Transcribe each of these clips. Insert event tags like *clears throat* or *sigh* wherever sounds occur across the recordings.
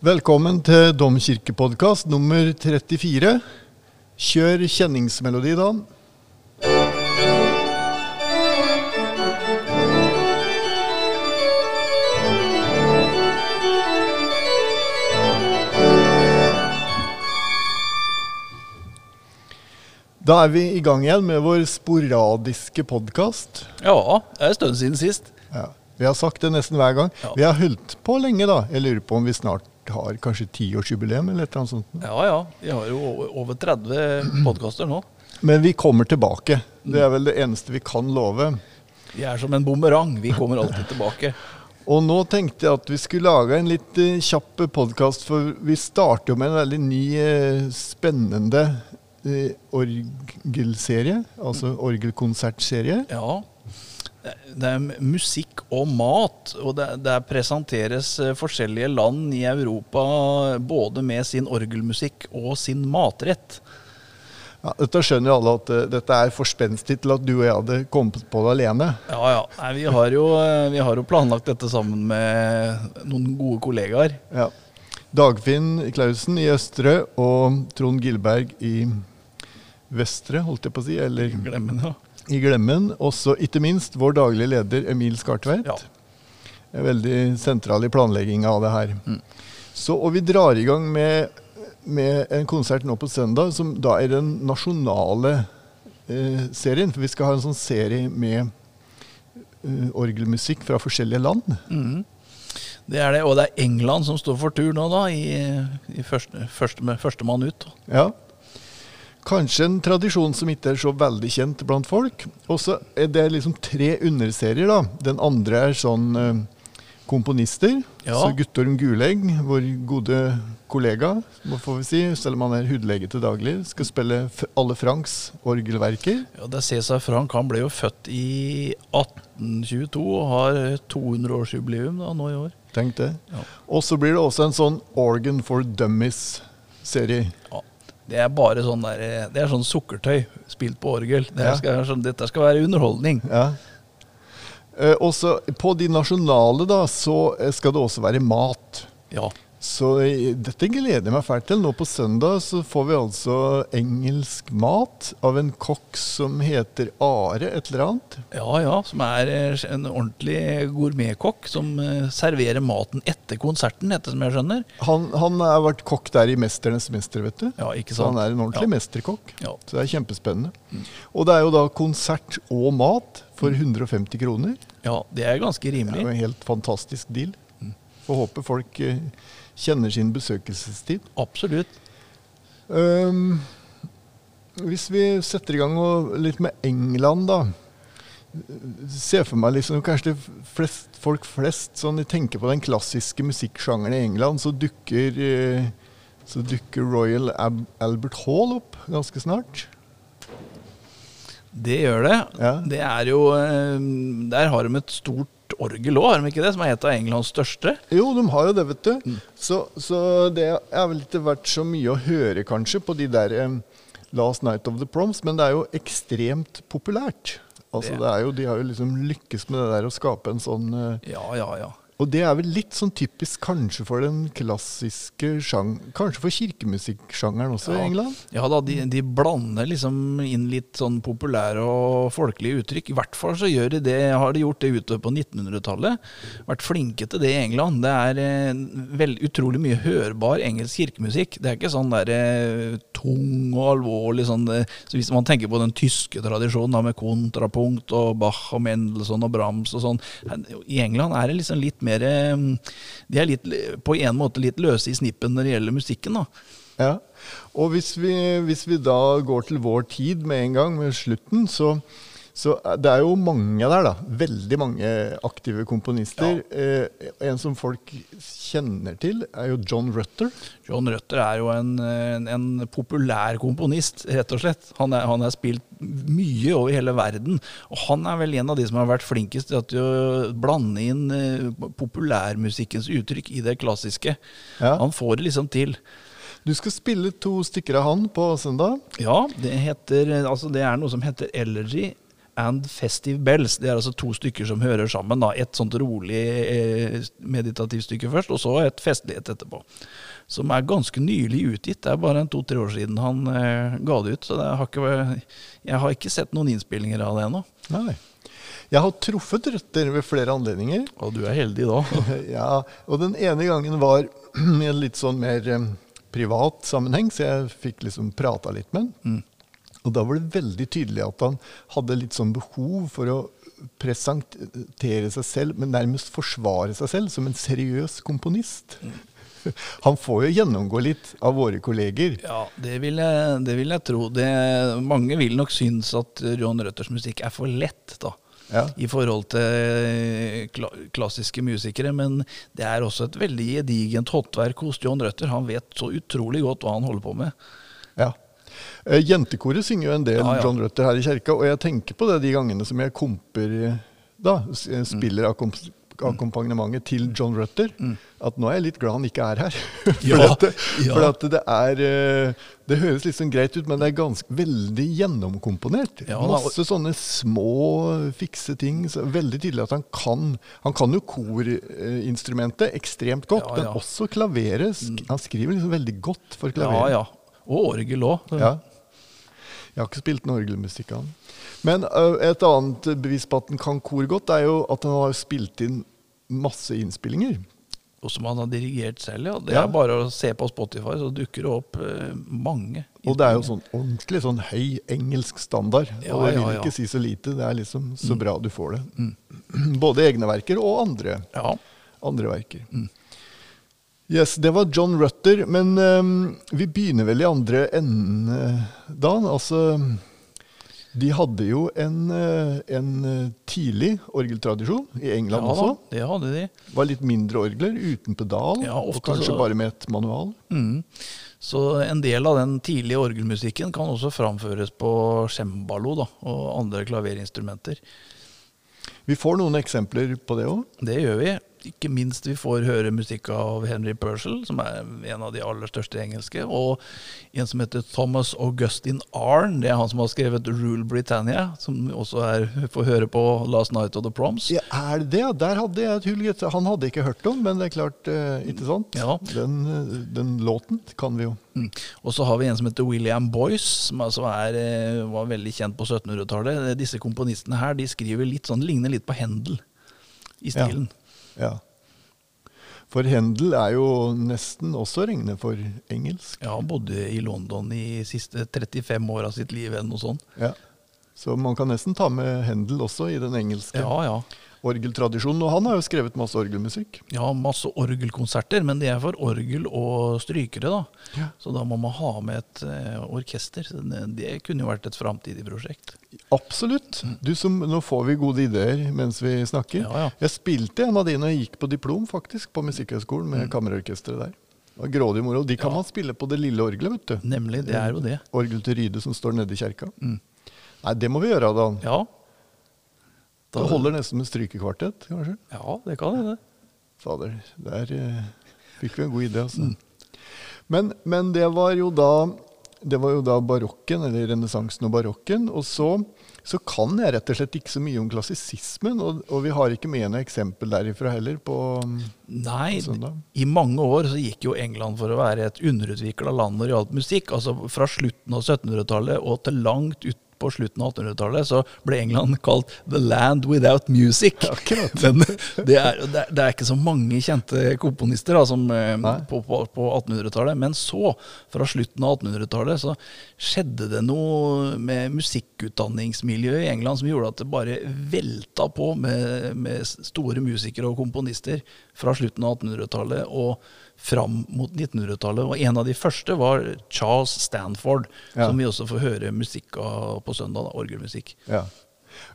Velkommen til Domkirkepodkast nummer 34. Kjør kjenningsmelodi, da. Da er vi i gang igjen med vår sporadiske podkast. Ja, det er en stund siden sist. Ja, vi har sagt det nesten hver gang. Ja. Vi har holdt på lenge, da. Jeg lurer på om vi snart har kanskje tiårsjubileum eller et eller annet sånt. Ja ja, vi har jo over 30 podkaster nå. Men vi kommer tilbake. Det er vel det eneste vi kan love. Vi er som en bumerang. Vi kommer alltid tilbake. Og nå tenkte jeg at vi skulle lage en litt uh, kjapp podkast, for vi starter jo med en veldig ny, uh, spennende uh, orgelserie. Altså orgelkonsertserie. Ja. Det- er musikk og mat, og det presenteres eh, forskjellige land i Europa både med sin orgelmusikk og sin matrett. Ja, dette skjønner jo alle at uh, dette er for spenstig til at du og jeg hadde kommet på det alene. Ja ja. Nei, vi, har jo, eh, vi har jo planlagt dette sammen med noen gode kollegaer. Ja. Dagfinn Klausen i Østre og Trond Gilberg i Vestre, holdt jeg på å si, eller Glem den, ja. I Glemmen. Også ikke minst vår daglige leder Emil Skartveit. Ja. Er veldig sentral i planlegginga av det her. Mm. Så, og vi drar i gang med, med en konsert nå på søndag, som da er den nasjonale eh, serien. For vi skal ha en sånn serie med eh, orgelmusikk fra forskjellige land. Mm. Det er det, og det er England som står for tur nå, da, i, i første, første, førstemann ut. Ja. Kanskje en tradisjon som ikke er så veldig kjent blant folk. Og så er det liksom tre underserier, da. Den andre er sånn eh, komponister. Ja. Så Guttorm Gulegg, vår gode kollega, får vi si, selv om han er hudlege til daglig, skal spille alle Franks orgelverker. Ja, det Cæsar Frank han ble jo født i 1822 og har 200-årsjubileum da, nå i år. Tenk det. Ja. Og så blir det også en sånn Organ for Dummies-serie. Ja, det er bare sånn der, det er sånn sukkertøy spilt på orgel. Det Ja. skal, sånn, dette skal være underholdning. Ja. Eh, også på de nasjonale da, så eh, skal det også være mat. Ja, Så dette gleder jeg meg fælt til. Nå på søndag så får vi altså engelsk mat av en kokk som heter Are et eller annet. ja, ja som er eh, en ordentlig gourmetkokk som eh, serverer maten etter konserten, etter som jeg skjønner. Han, han har vært kokk der i 'Mesternes mester', vet du. Ja, ikke sant. Så han er en ordentlig Ja. mesterkokk. Ja. Så det er kjempespennende. Og det er jo da konsert og mat for 150 kroner. Ja, det er ganske rimelig. Det er jo en helt fantastisk deal. Får håpe folk eh, kjenner sin besøkelsestid. Absolutt. Um, hvis vi setter i gang og litt med England, da. Se for meg liksom kanskje flest, folk flest sånn de tenker på den klassiske musikksjangeren i England, så dukker, eh, så dukker Royal Ab Albert Hall opp ganske snart. Det gjør det. Ja. Det er jo eh, Der har de et stort orgel òg, har de ikke det? Som er et av Englands største. Jo, de har jo det, vet du. Så, så det er vel ikke vært så mye å høre, kanskje, på de der um, Last Night of the Proms, men det er jo ekstremt populært. Altså, Det- det er jo, de har jo liksom lykkes med det der å skape en sånn uh, Ja, ja, ja. Og det er vel litt sånn typisk kanskje for den klassiske sjang... Kanskje for kirkemusikksjangeren også i England? Ja da, de, de blander liksom inn litt sånn populære og folkelige uttrykk. I hvert fall så gjør de det, har de gjort det utover på 1900-tallet. Vært flinke til det i England. Det er eh, vel, utrolig mye hørbar engelsk kirkemusikk. Det er ikke sånn der eh, tung og alvorlig sånn eh, så Hvis man tenker på den tyske tradisjonen da, med kontrapunkt og Bach og Mendelssohn og Brahms og sånn. I England er det liksom litt mer eh, De er litt, på en måte litt løse i snippen når det gjelder musikken. da. Ja. Og hvis vi, hvis vi da går til vår tid med en gang, med slutten, så, så det er jo mange der, da. Veldig mange aktive komponister. Eh, en som folk kjenner til, er jo John Rutter. John Rutter er jo en, en, en populær komponist, rett og slett. Han er, han er spilt mye over hele verden. Og han er vel en av de som har vært flinkest til å blande inn eh, populærmusikkens uttrykk i det klassiske. Ja. Han får det liksom til. Du skal spille to stykker av han på søndag. Ja, det heter Altså, det er noe som heter Elegy and Festive Bells. Det er altså to stykker som hører sammen. da. Et sånt rolig eh, meditativt stykke først, og så et festlighet etterpå. Som er ganske nylig utgitt. Det er bare en to-tre år siden han eh, ga det ut. Så det har ikke, jeg har ikke sett noen innspillinger av det ennå. Nei. Jeg har truffet røtter ved flere anledninger. Og du er heldig da. *laughs* ja, og den ene gangen var *clears throat* i en litt sånn mer eh, privat sammenheng, så jeg fikk liksom prata litt med den. Mm. Og da var det veldig tydelig at han hadde litt sånn behov for å presentere seg selv, men nærmest forsvare seg selv som en seriøs komponist. *laughs* Han får jo gjennomgå litt av våre kolleger. Ja, det vil jeg, det vil jeg tro. Det, mange vil nok synes at John Røtters musikk er for lett, da. Ja. I forhold til kla klassiske musikere. Men det er også et veldig gedigent håndverk hos John Røtter. Han vet så utrolig godt hva han holder på med. Ja. Eh, Jentekoret synger jo en del Ja, ja. John Rutter her i kjerka, og jeg tenker på det de gangene som jeg komper eh, da, spiller mm. spiller akkompagnementet til John Rutter, at nå er jeg litt glad han ikke er her. *laughs* for Ja, at, for at det er eh, Det høres litt sånn greit ut, men det er ganske veldig gjennomkomponert. Masse sånne små, fikse ting. Så veldig tydelig at han kan Han kan jo korinstrumentet ekstremt godt, men også klaveret. sk- Han skriver liksom veldig godt for klaveret. Ja, ja. Og orgel òg. Ja. Jeg har ikke spilt noe orgelmusikk av han. Men ø, et annet bevis på at han kan kor godt, er jo at han har spilt inn masse innspillinger. Og som han har dirigert selv, ja. Det Ja. er bare å se på Spotify, så dukker det opp eh, mange. Og det er jo sånn ordentlig sånn høy engelsk standard. Ja, og det vil ja, ja. ikke si så lite. Det er liksom så bra du får det. *clears throat* Både egne verker og andre, Ja. andre verker. Mm. Yes, Det var John Rutter. Men um, vi begynner vel i andre enden uh, da. Altså De hadde jo en, uh, en tidlig orgeltradisjon i England ja også. Ja, det hadde de. var litt mindre orgler uten pedal, Ja, og kanskje så- bare med et manual. Mm. Så en del av den tidlige orgelmusikken kan også framføres på cembalo da, og andre klaverinstrumenter. Vi får noen eksempler på det òg. Det gjør vi. Ikke minst vi får høre musikk av Henry Purcell, som er en av de aller største engelske, og en som heter Thomas Augustin Arn. Det er han som har skrevet Rule Britannia, som også er, får høre på Last Night of the Proms. Ja, er det det? Der hadde jeg et hull. Han hadde jeg ikke hørt om, men det er klart, eh, ikke sant? Ja. Den, eh, den låten kan vi jo. Mm. Og så har vi en som heter William Boyce, som altså er, eh, var veldig kjent på 1700-tallet. Disse komponistene her de skriver litt sånn, ligner litt på Händel i stilen. Ja. For Hendel er jo nesten også regnet for engelsk. Ja, han bodde i London i siste 35 år av sitt liv, eller noe sånt. Ja. Så man kan nesten ta med Händel også i den engelske Ja, ja. orgeltradisjonen. Og han har jo skrevet masse orgelmusikk. Ja, masse orgelkonserter, men det er for orgel og strykere, da. Ja. Så da må man ha med et uh, orkester. Det, det kunne jo vært et framtidig prosjekt. Absolutt. Du som, nå får vi gode ideer mens vi snakker. Jeg spilte en av de når jeg gikk på diplom, faktisk, på Musikkhøgskolen med kammerorkesteret der. Grådig moro. De kan Mm. Man spille på det lille orgelet, vet du. Nemlig, det er jo det. Orgel til Ryde som står nede i kjerka. Mm. Nei, det må vi gjøre, Dan. Ja. Det holder nesten med strykekvartett, kanskje. Ja, det kan hende. Fader, der eh, fikk vi en god idé, altså. Mm. Men, men det var jo da det var jo da barokken, eller renessansen og barokken. Og så, så kan jeg rett og slett ikke så mye om klassisismen, og, og vi har ikke med noe eksempel derifra heller på Nei, på søndag. i mange år så gikk jo England for å være et underutvikla land når det gjaldt musikk. Altså fra slutten av 1700-tallet og til langt ut på slutten av 1800-tallet så ble England kalt 'the land without music'. *laughs* Akkurat. Men det er, det, er, ikke så mange kjente komponister da, som, eh, på, på, på 1800-tallet. Men så, fra slutten av 1800-tallet, så skjedde det noe med musikkutdanningsmiljøet i England som gjorde at det bare velta på med, med store musikere og komponister fra slutten av 1800-tallet og fram mot 1900-tallet. Og en av de første var Charles Stanford, Ja. som vi også får høre musikk av på søndag. Da, orgelmusikk. Ja.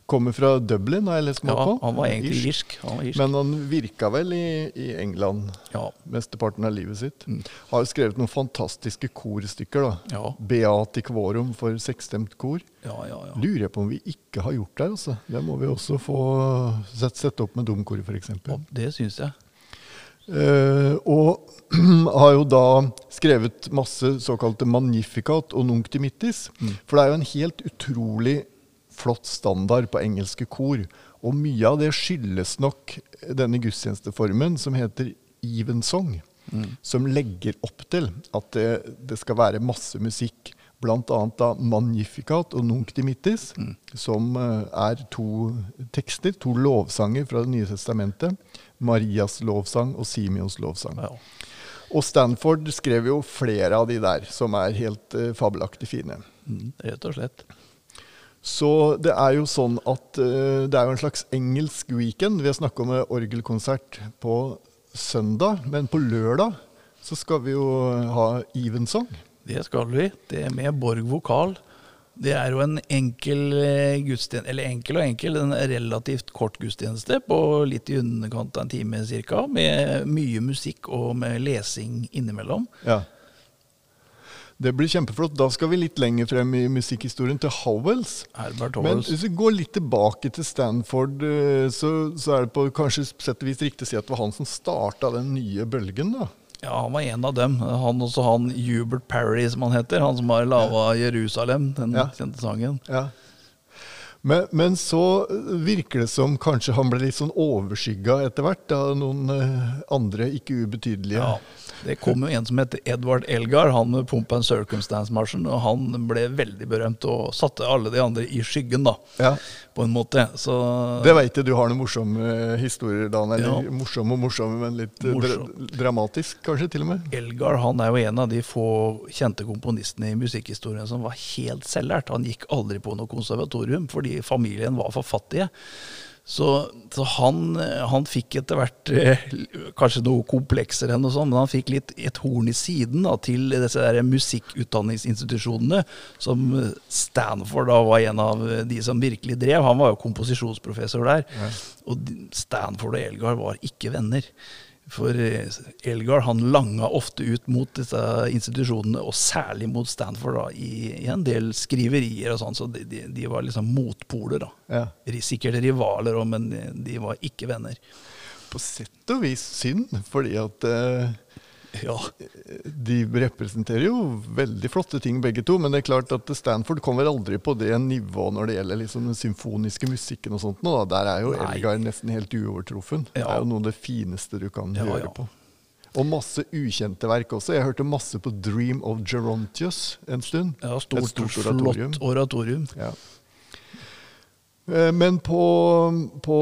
Kommer fra Dublin, har jeg lest meg Ja, på. han var egentlig Irsk. Han var irsk. Men han virka vel i, i England ja. mesteparten av livet sitt. Mm. Har skrevet noen fantastiske korstykker. da. Ja. Beati Quorum for sekstemt kor. Ja, ja, ja. Lurer jeg på om vi ikke har gjort der. altså. Det må vi også få sett, sette opp med domkoret, f.eks. Det syns jeg. Uh, og *clears throat* har jo da skrevet masse såkalte magnificat og nunctimittis. Mm. For det er jo en helt utrolig flott standard på engelske kor. Og mye av det skyldes nok denne gudstjenesteformen som heter evensong. Som legger opp til at det, det skal være masse musikk. Annet da Magnificat og Nunc Dimittis, som eh, er to tekster, to lovsanger fra Det nye testamentet. Marias lovsang og Simeons lovsang. Ja. Og Stanford skrev jo flere av de der, som er helt uh, fabelaktig fine. Mm, rett og slett. Så det er jo sånn at uh, det er jo en slags engelsk weekend. Vi har snakka om orgelkonsert på søndag, men på lørdag så skal vi jo ha Evensong. Det skal vi. Det er med Borg vokal. Det er jo en enkel eh, gudstjeneste, eller enkel og enkel, en relativt kort gudstjeneste på litt i underkant av en time ca. Med mye musikk og med lesing innimellom. Ja. Det blir kjempeflott. Da skal vi litt lenger frem i musikkhistorien, til Howells. Herbert Men hvis vi går litt tilbake til Stanford, eh, så, så er det på kanskje sett og vis riktig å si at det var han som starta den nye bølgen, da. Ja, han var en av dem. Han også han Hubert Parry, som han heter. Han som har laga 'Jerusalem', den Ja. kjente sangen. Ja. Men, men så virker det som kanskje han ble litt sånn overskygga etter hvert av noen eh, andre ikke ubetydelige. Ja, Det kom jo en som heter Edvard Elgar, han med Pump and Circumstance-marsjen. Og han ble veldig berømt og satte alle de andre i skyggen, da. Ja. På en måte. Så Det veit jeg du har noen morsomme eh, historier, Dan. Eller Ja. morsomme og morsomme, men litt Morsom. dra dramatisk kanskje, til og med. Elgar han er jo en av de få kjente komponistene i musikkhistorien som var helt selvlært. Han gikk aldri på noe konservatorium fordi familien var for fattige. Så, så han, han fikk etter hvert eh, kanskje noe komplekser enn noe sånt, men han fikk litt et horn i siden da, til disse der musikkutdanningsinstitusjonene, som Stanford da var en av de som virkelig drev. Han var jo komposisjonsprofessor der. Og Stanford og Elgar var ikke venner. For eh, Elgar han langa ofte ut mot disse institusjonene, og særlig mot Stanford, da, i, i en del skriverier og sånn. Så de, de, de var liksom motpoler, da. Ja. Sikkert rivaler òg, men de var ikke venner. På sett og vis synd, fordi at eh, Ja, de representerer jo veldig flotte ting begge to, men det er klart at Stanford kommer aldri på det nivået når det gjelder liksom den symfoniske musikken og sånt. Nå. Der er jo Nei. Elgar nesten helt uovertruffen. Det er jo noe av det fineste du kan Ja, høre ja. på. Og masse ukjente verk også. Jeg hørte masse på Dream of Gerontius en stund. ja stort, Et stort flott oratorium. oratorium. Ja. Eh, Men på, på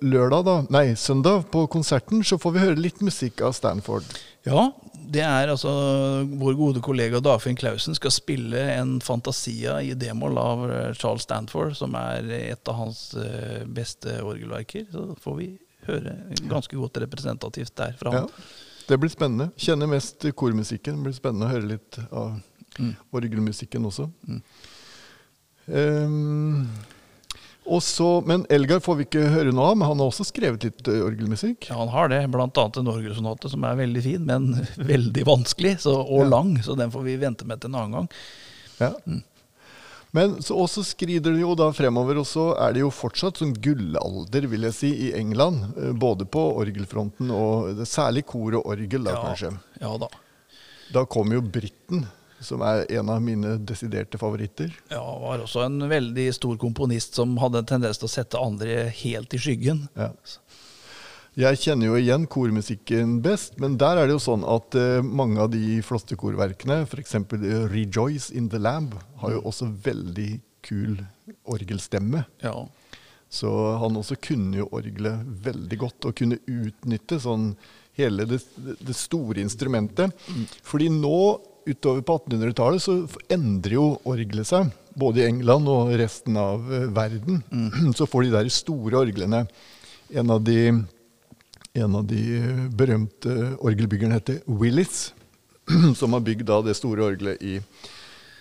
lørdag, da, nei, søndag, på konserten, så får vi høre litt musikk av Stanford. Ja, det er altså vår gode kollega Dagfinn Clausen skal spille en Fantasia i d-moll av eh, Charles Stanford, som er et av hans eh, beste orgelverker. Så får vi høre ganske godt representativt der fra Ja. han. Det blir spennende. Kjenner mest kormusikken. Det blir spennende å høre litt av Mm. orgelmusikken også. Mm. Ehm, og så, men Elgar får vi ikke høre noe av, men han har også skrevet litt eh, orgelmusikk. Ja, han har det, blant annet en orgelsonate som er veldig fin, men *laughs* veldig vanskelig så, og Ja. lang, så den får vi vente med til en annen gang. Ja. Men så også skrider det jo da fremover, og så er det jo fortsatt sånn gullalder, vil jeg si, i England. eh, Både på orgelfronten og særlig kor og orgel, da Ja. kanskje. Ja da. Da kommer jo Britten, som er en av mine desiderte favoritter. Ja, var også en veldig stor komponist som hadde en tendens til å sette andre helt i skyggen. Ja. Jeg kjenner jo igjen kormusikken best, men der er det jo sånn at eh, mange av de flotte korverkene, f.eks. Rejoice in the Lamb, har jo også veldig kul orgelstemme. Ja. Så han også kunne jo orgelet veldig godt, og kunne utnytte sånn hele det, det store instrumentet. Fordi nå, utover på 1800-tallet, så endrer jo orgelet seg. Både i England og resten av verden. verden. *clears throat* Så får de der store orglene En av de, en av de berømte orgelbyggerne heter Willis, *clears throat* som har bygd det store orgelet i,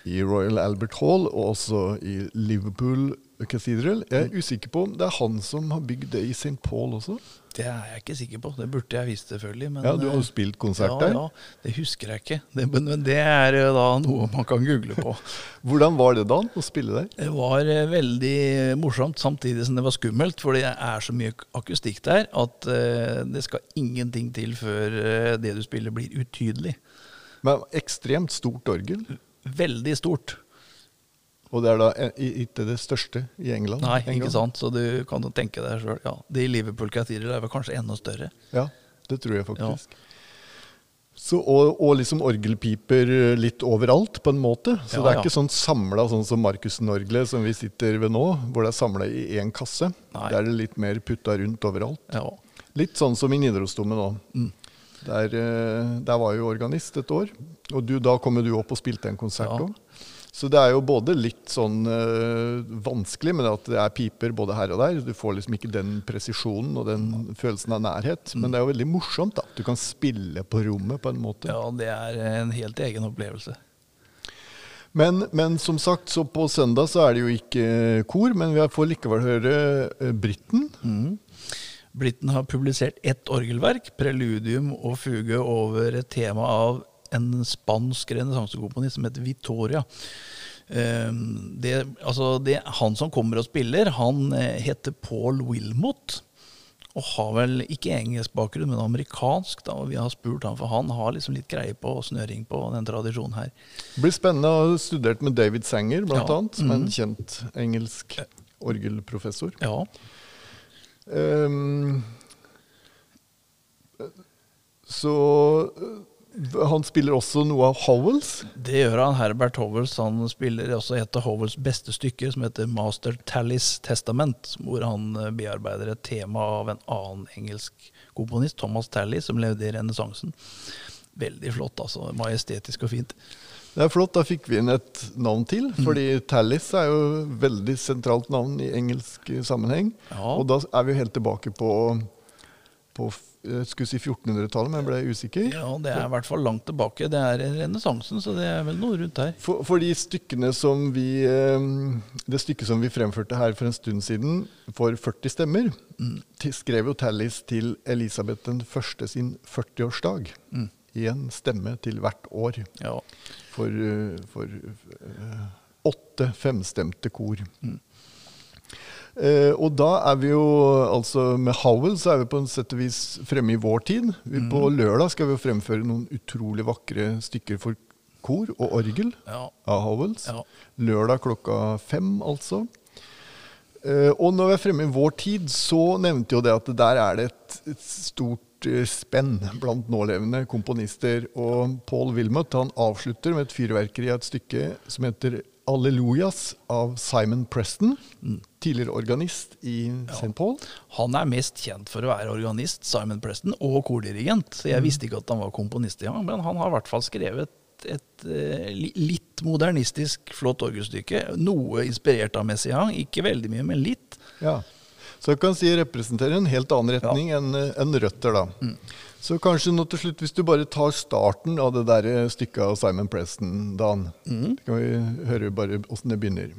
i Royal Albert Hall og også i Liverpool Cathedral. Jeg er usikker på om det er han som har bygd det i St. Paul også. Det er jeg ikke sikker på. Det burde jeg visst, selvfølgelig. Men, Ja, Du har jo eh, spilt konsert ja, der. Ja, det husker jeg ikke. Det, men, men det er jo da noe man kan google på. *laughs* Hvordan var det da å spille der? Det var eh, veldig morsomt, samtidig som det var skummelt. For det er så mye akustikk der at uh, det skal ingenting til før eh, det du spiller, blir utydelig. Men ekstremt stort orgel. Veldig stort. Og det er da eh, ikke det største i England. Nei, England. ikke sant? Så du kan tenke deg sjøl. Ja. De Liverpool Cathedral er vel kanskje enda større. Ja, det tror jeg faktisk. Så, og, og liksom orgelpiper litt overalt, på en måte. Så Ja, det er ja. ikke sånn samla sånn som Markussen-orgelet som vi sitter ved nå, hvor det er samla i én kasse. Nei. Der er det litt mer putta rundt overalt. Ja. Litt sånn som i Nidarosdomen nå. Mm. Der, eh, der var jeg jo organist et år, og du, da kom jo du opp og spilte en konsert Ja. Så det er jo både litt sånn eh, vanskelig, men at det er piper både her og der. Du får liksom ikke den presisjonen og den følelsen av nærhet. Men det er jo veldig morsomt, da. Du kan spille på rommet på en måte. ja, det er en helt egen opplevelse. Men, men som sagt, så på søndag så er det jo ikke kor, men vi får likevel høre eh, Britten. Mm. Britten har publisert ett orgelverk, preludium og fuge, over et tema av en spansk renessansekomponist som heter Vittoria. Ehm, Det, altså det, han som kommer og spiller, han eh, heter Paul Wilmot. Og har vel ikke engelsk bakgrunn, men amerikansk. da, og Vi har spurt han, for han har liksom litt greie på og snøring på den tradisjonen her. Det blir spennende å ha studert med David Sanger, blant Ja. annet, som er en Mhm. kjent engelsk orgelprofessor. Ja, Um, så eh, han spiller også noe av Howells. Det gjør han. Herbert Howells han spiller også et av Howells beste stykker, som heter Master Tallis Testament, hvor han eh, bearbeider et tema av en annen engelsk komponist, Thomas Tally, som levde i renessansen. Veldig flott, altså. Majestetisk og fint. Det er flott, da fikk vi inn et navn til. Fordi Tallis er jo et veldig sentralt navn i engelsk sammenheng. Ja. Og da er vi jo helt tilbake på, på skulle si 1400-tallet, men ble usikker. Ja, det er i hvert fall langt tilbake. Det er renessansen, så det er vel noe rundt her. For, for de stykkene som vi eh, Det stykket som vi fremførte her for en stund siden, for 40 stemmer, mm. skrev jo Tallis til Elisabeth den første sin 40-årsdag. Mm. Én stemme til hvert år. Ja. For, eh, for eh, åtte femstemte kor. Mm. Eh, og da er vi jo altså Med Howell så er vi på en sett og vis fremme i vår tid. Vi, På Mm. lørdag skal vi jo fremføre noen utrolig vakre stykker for kor og orgel Ja. av Howells. ja. Lørdag klokka fem, altså. Eh, og når vi er fremme i vår tid, så nevnte jo det at der er det et, et stort eh, spenn blant nålevende komponister. Og Paul Wilmot han avslutter med et fyrverkeri av et stykke som heter Allelujas av Simon Preston. Tidligere organist i St. Paul. Han er mest kjent for å være organist, Simon Preston, og kordirigent. Så jeg visste ikke at han var komponist i gang, men han har i hvert fall skrevet et eh, litt modernistisk, flott orgelstykke. Noe inspirert av Messiaen. Ikke veldig mye, men litt. Ja. Så jeg kan si representerer en helt annen retning enn enn røtter, da. Så kanskje nå til slutt, hvis du bare tar starten av det der stykket av Simon Preston, Dan. Så kan vi høre bare åssen det begynner.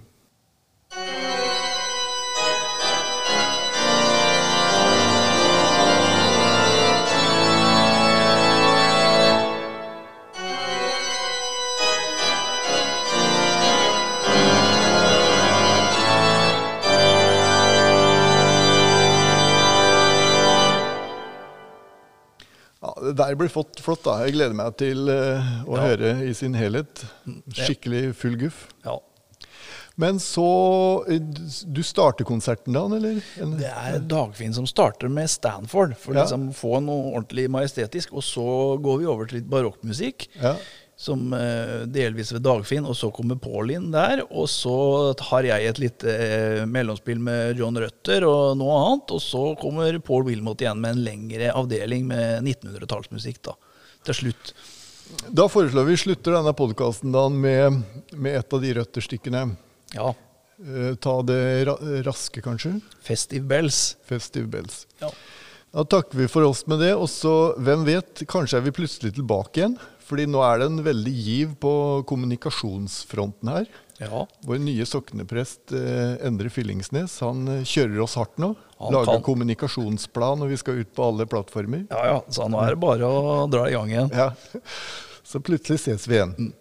Der blir flott, flott da. Jeg gleder meg til eh, å Ja. høre i sin helhet. Skikkelig full guff. Ja. Men så eh, Du starter konserten, da, eller? Det er Dagfinn som starter med Stanford, for Ja. liksom få noe ordentlig majestetisk. Og så går vi over til litt barokkmusikk. Ja. Som eh, delvis ved Dagfinn, og så kommer Paul inn der. Og så har jeg et lite eh, mellomspill med John Røtter og noe annet. Og så kommer Paul Wilmot igjen med en lengre avdeling med 1900-tallsmusikk da, til slutt. Da foreslår vi slutter denne podkasten med, med et av de røtterstykkene. Ja. Eh, ta det raske, kanskje. Festive Bells. Festive Bells. Ja. Da takker vi for oss med det. Og så, hvem vet, kanskje er vi plutselig tilbake igjen. Fordi nå er det en veldig giv på kommunikasjonsfronten her. ja. Vår nye sokneprest eh, Endre Fyllingsnes han eh, kjører oss hardt nå. Han Lager kan. kommunikasjonsplan, og vi skal ut på alle plattformer. Ja ja, så nå er det bare å dra i gang igjen. Ja. Så plutselig ses vi igjen.